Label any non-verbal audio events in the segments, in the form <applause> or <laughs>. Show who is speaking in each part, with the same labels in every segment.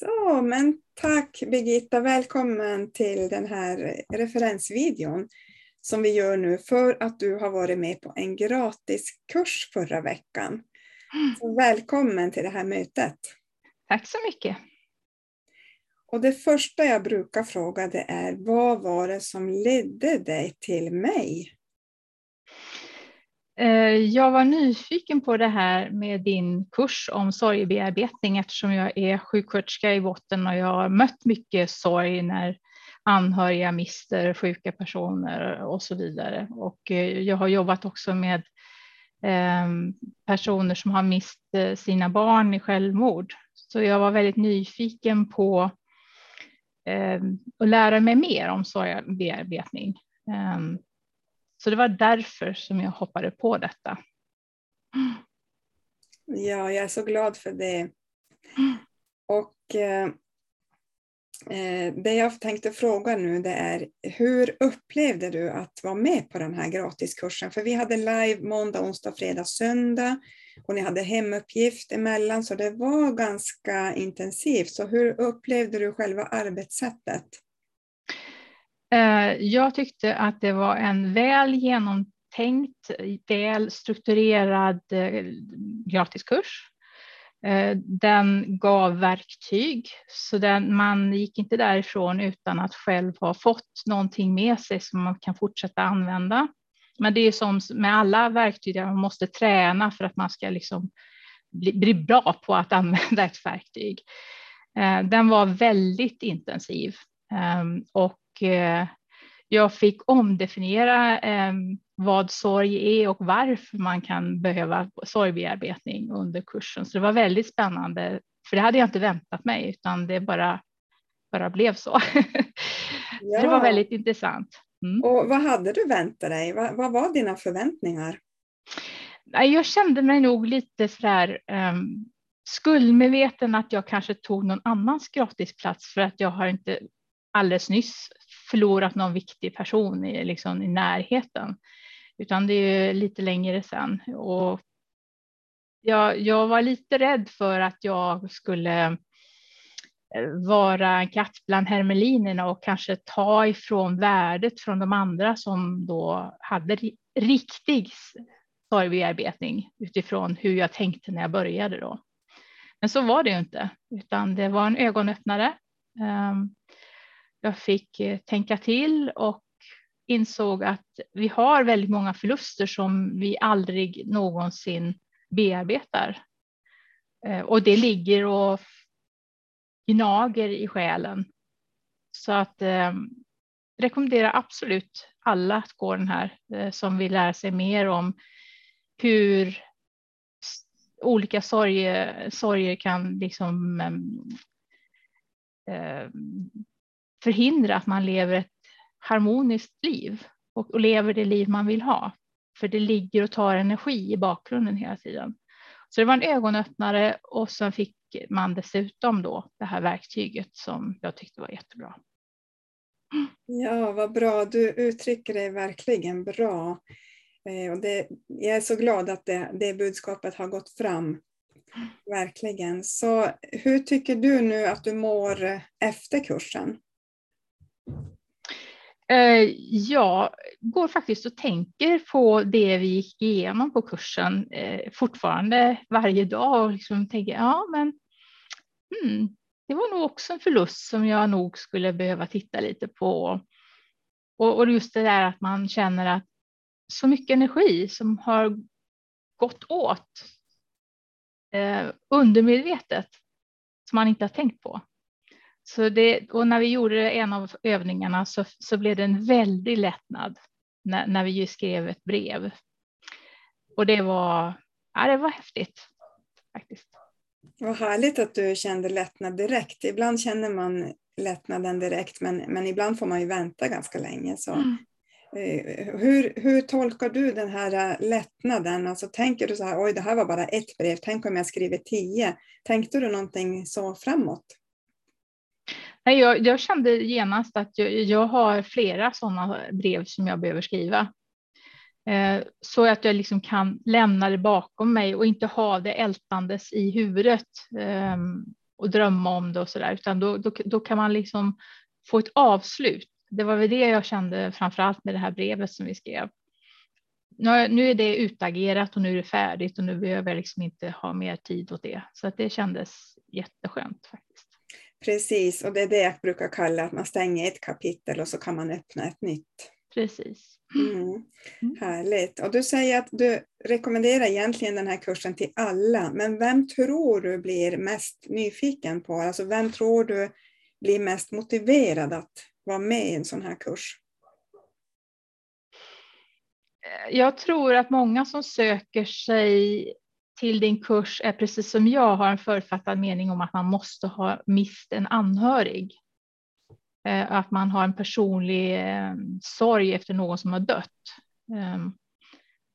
Speaker 1: Så, men tack Birgitta, välkommen till den här referensvideon som vi gör nu för att du har varit med på en gratis kurs förra veckan. Så välkommen till det här mötet.
Speaker 2: Tack så mycket.
Speaker 1: Och det första jag brukar fråga det är, vad var det som ledde dig till mig?
Speaker 2: Eh, jag var nyfiken på det här med din kurs om sorgebearbetning eftersom jag är sjuksköterska i botten och jag har mött mycket sorg när anhöriga mister sjuka personer och så vidare. Och eh, jag har jobbat också med ehm, personer som har mist eh, sina barn i självmord. Så jag var väldigt nyfiken på ehm, att lära mig mer om sorgebearbetning. Ehm, så det var därför som jag hoppade på detta.
Speaker 1: Ja, jag är så glad för det. Och eh, eh, det jag tänkte fråga nu det är, hur upplevde du att vara med på den här gratiskursen? För vi hade live måndag, onsdag, fredag, söndag och ni hade hemuppgift emellan så det var ganska intensivt. Så hur upplevde du själva arbetssättet?
Speaker 2: Eh, jag tyckte att det var en väl genomtänkt, väl strukturerad eh, gratiskurs. Eh, den gav verktyg, så den, man gick inte därifrån utan att själv ha fått någonting med sig som man kan fortsätta använda. Men det är som med alla verktyg, man måste träna för att man ska liksom bli, bli bra på att <laughs> använda ett verktyg. Den var väldigt intensiv ehm, och och Eh, jag fick omdefiniera eh, vad sorg är och varför man kan behöva sorgbearbetning under kursen. Så det var väldigt spännande, för det hade jag inte väntat mig, utan det bara, bara blev så. Ja. <laughs> så det var väldigt intressant.
Speaker 1: Mm. Och vad hade du väntat dig? Vad, vad, var dina förväntningar?
Speaker 2: Jag kände mig nog lite sådär um, skuldmedveten att jag kanske tog någon annans gratisplats för att jag har inte alldeles nyss förlorat någon viktig person i, liksom, i närheten, utan det är lite längre sedan. Och jag, jag var lite rädd för att jag skulle eh, vara en katt bland hermelinerna och kanske ta ifrån värdet från de andra som då hade riktig sorgbearbetning utifrån hur jag tänkte när jag började då. Men så var det ju inte, utan det var en ögonöppnare. Ehm, jag fick eh, tänka till och insåg att vi har väldigt många förluster som vi aldrig någonsin bearbetar. Eh, och det ligger och gnager i själen. Så att eh, rekommenderar absolut alla att gå den här eh, som vill lära sig mer om hur olika sorger, sorger kan liksom ehm, eh, förhindra att man lever ett harmoniskt liv och, och lever det liv man vill ha. För det ligger och tar energi i bakgrunden hela tiden. Så det var en ögonöppnare och sen fick man dessutom då det här verktyget som jag tyckte var jättebra.
Speaker 1: Ja, vad bra. Du uttrycker dig verkligen bra. Eh, och det, jag är så glad att det, det budskapet har gått fram. Verkligen. Så hur tycker du nu att du mår efter kursen?
Speaker 2: Eh, jag går faktiskt och tänker på det vi gick igenom på kursen eh, fortfarande varje dag och liksom tänker, ja men hmm, det var nog också en förlust som jag nog skulle behöva titta lite på. Och, och just det där att man känner att så mycket energi som har gått åt eh, undermedvetet som man inte har tänkt på. Så det, och när vi gjorde en av övningarna så, så blev det en väldig lättnad när, när vi skrev ett brev. Och det var, ja, det var häftigt faktiskt.
Speaker 1: Vad härligt att du kände lättnad direkt. Ibland känner man lättnaden direkt men, men ibland får man ju vänta ganska länge. Så. Mm. Eh, hur, hur tolkar du den här lättnaden? Alltså, tänker du så här, oj det här var bara ett brev, tänk om jag skriver tio. Tänkte du någonting så framåt?
Speaker 2: Nej, jag, jag kände genast att jag, jag, har flera sådana brev som jag behöver skriva. Eh, så att jag liksom kan lämna det bakom mig och inte ha det ältandes i huvudet. Eh, och drömma om det och sådär, utan då, då, då kan man liksom få ett avslut. Det var väl det jag kände framför allt med det här brevet som vi skrev. Nu, nu är det utagerat och nu är det färdigt och nu behöver jag liksom inte ha mer tid åt det. Så att det kändes jätteskönt faktiskt.
Speaker 1: Precis, och det är det jag brukar kalla att man stänger ett kapitel och så kan man öppna ett nytt.
Speaker 2: Precis.
Speaker 1: Mm. Mm. Härligt. Och du säger att du rekommenderar egentligen den här kursen till alla, men vem tror du blir mest nyfiken på, alltså vem tror du blir mest motiverad att vara med i en sån här kurs?
Speaker 2: Jag tror att många som söker sig till din kurs är precis som jag har en författad mening om att man måste ha mist en anhörig. Eh, att man har en personlig eh, sorg efter någon som har dött. Ehm,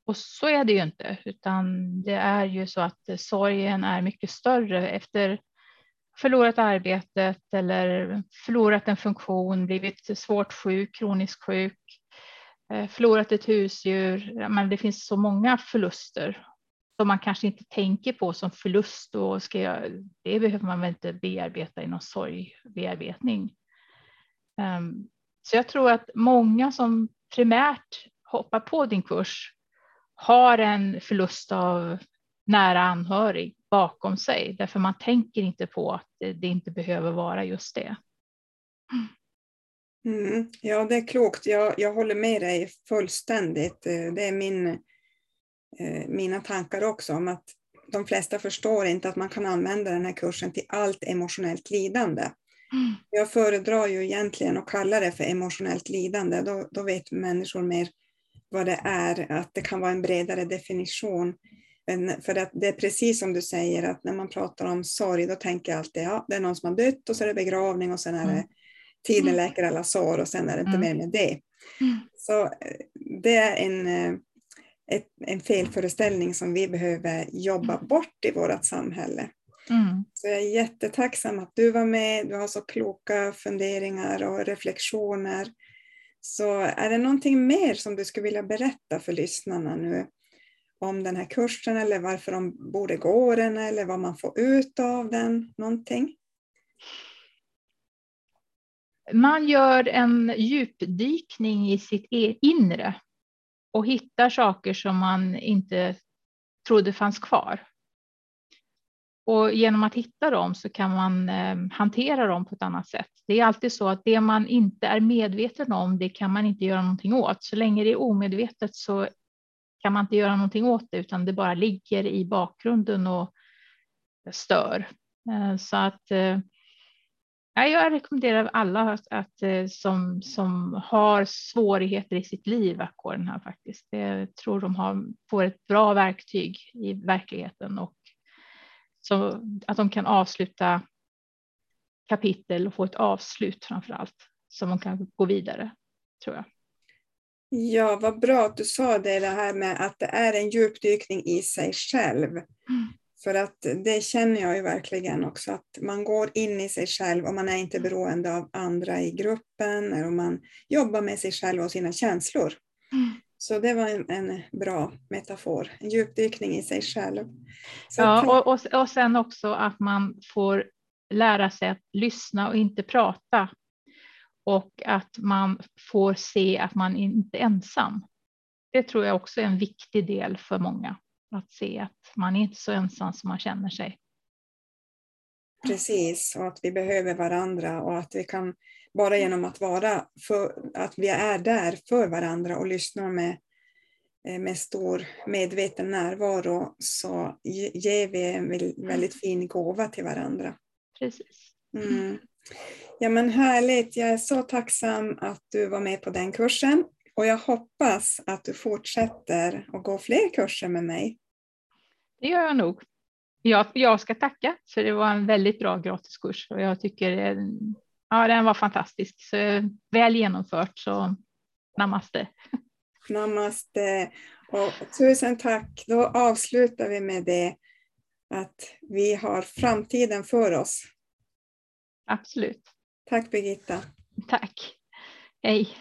Speaker 2: och så är det ju inte, utan det är ju så att sorgen är mycket större efter förlorat arbetet eller förlorat en funktion, blivit svårt sjuk, kroniskt sjuk, eh, förlorat ett husdjur. Men det finns så många förluster som man kanske inte tänker på som förlust och ska jag, det behöver man väl inte bearbeta i någon sorgbearbetning. Um, så jag tror att många som primärt hoppar på din kurs har en förlust av nära anhörig bakom sig, därför man tänker inte på att det, inte behöver vara just det.
Speaker 1: Mm, ja, det är klokt. Jag, jag håller med dig fullständigt. Eh, det är min, eh, mina tankar också om att de flesta förstår inte att man kan använda den här kursen till allt emotionellt lidande. Mm. Jag föredrar ju egentligen att kalla det för emotionellt lidande. Då, då vet människor mer vad det är, att det kan vara en bredare definition. För att det är precis som du säger, att när man pratar om sorg, då tänker jag alltid, ja, det är någon som har dött och så är det begravning och sen är det mm. tiden mm. läker alla sår och sen är det inte mm. mer med det. Mm. Så eh, det är en, eh, ett, en felföreställning som vi behöver jobba mm. bort i vårt samhälle. Mm. Så jag är jättetacksam att du var med, du har så kloka funderingar och reflektioner. Så är det någonting mer som du skulle vilja berätta för lyssnarna nu om den här kursen eller varför de borde gå den eller vad man får ut av den? Någonting?
Speaker 2: Man gör en djupdykning i sitt e- inre och hittar saker som man inte trodde fanns kvar. Och genom att hitta dem så kan man eh, hantera dem på ett annat sätt. Det är alltid så att det man inte är medveten om, det kan man inte göra någonting åt. Så länge det är omedvetet så kan man inte göra någonting åt det, utan det bara ligger i bakgrunden och stör. Eh, så att eh, jag rekommenderar alla att, att, eh, som, som har svårigheter i sitt liv att gå den här faktiskt. Jag tror de har, får ett bra verktyg i verkligheten och så att de kan avsluta kapitel och få ett avslut framför allt så de kan gå vidare tror jag.
Speaker 1: Ja, vad bra att du sa det, det här med att det är en djupdykning i sig själv. Mm. För att det känner jag ju verkligen också, att man går in i sig själv och man är inte beroende av andra i gruppen, eller man jobbar med sig själv och sina känslor. Mm. Så det var en, en, bra metafor, en djupdykning i sig själv.
Speaker 2: Så ja, och, och, och sen också att man får lära sig att lyssna och inte prata. Och att man får se att man inte är ensam. Det tror jag också är en viktig del för många. Att se att man är inte så ensam som man känner sig.
Speaker 1: Precis, och att vi behöver varandra och att vi kan bara genom att vara för, att vi är där för varandra och lyssnar med, eh, med stor medveten närvaro så ger vi en väldigt fin gåva till varandra.
Speaker 2: Precis.
Speaker 1: Mm. Ja men härligt, jag är så tacksam att du var med på den kursen och jag hoppas att du fortsätter att gå fler kurser med mig.
Speaker 2: Det gör jag nog. Jag, jag ska tacka för det var en väldigt bra gratiskurs och jag tycker ja, den var fantastisk. Så väl genomfört så namaste.
Speaker 1: Namaste och tusen tack. Då avslutar vi med det att vi har framtiden för oss.
Speaker 2: Absolut.
Speaker 1: Tack Birgitta.
Speaker 2: Tack. Hej.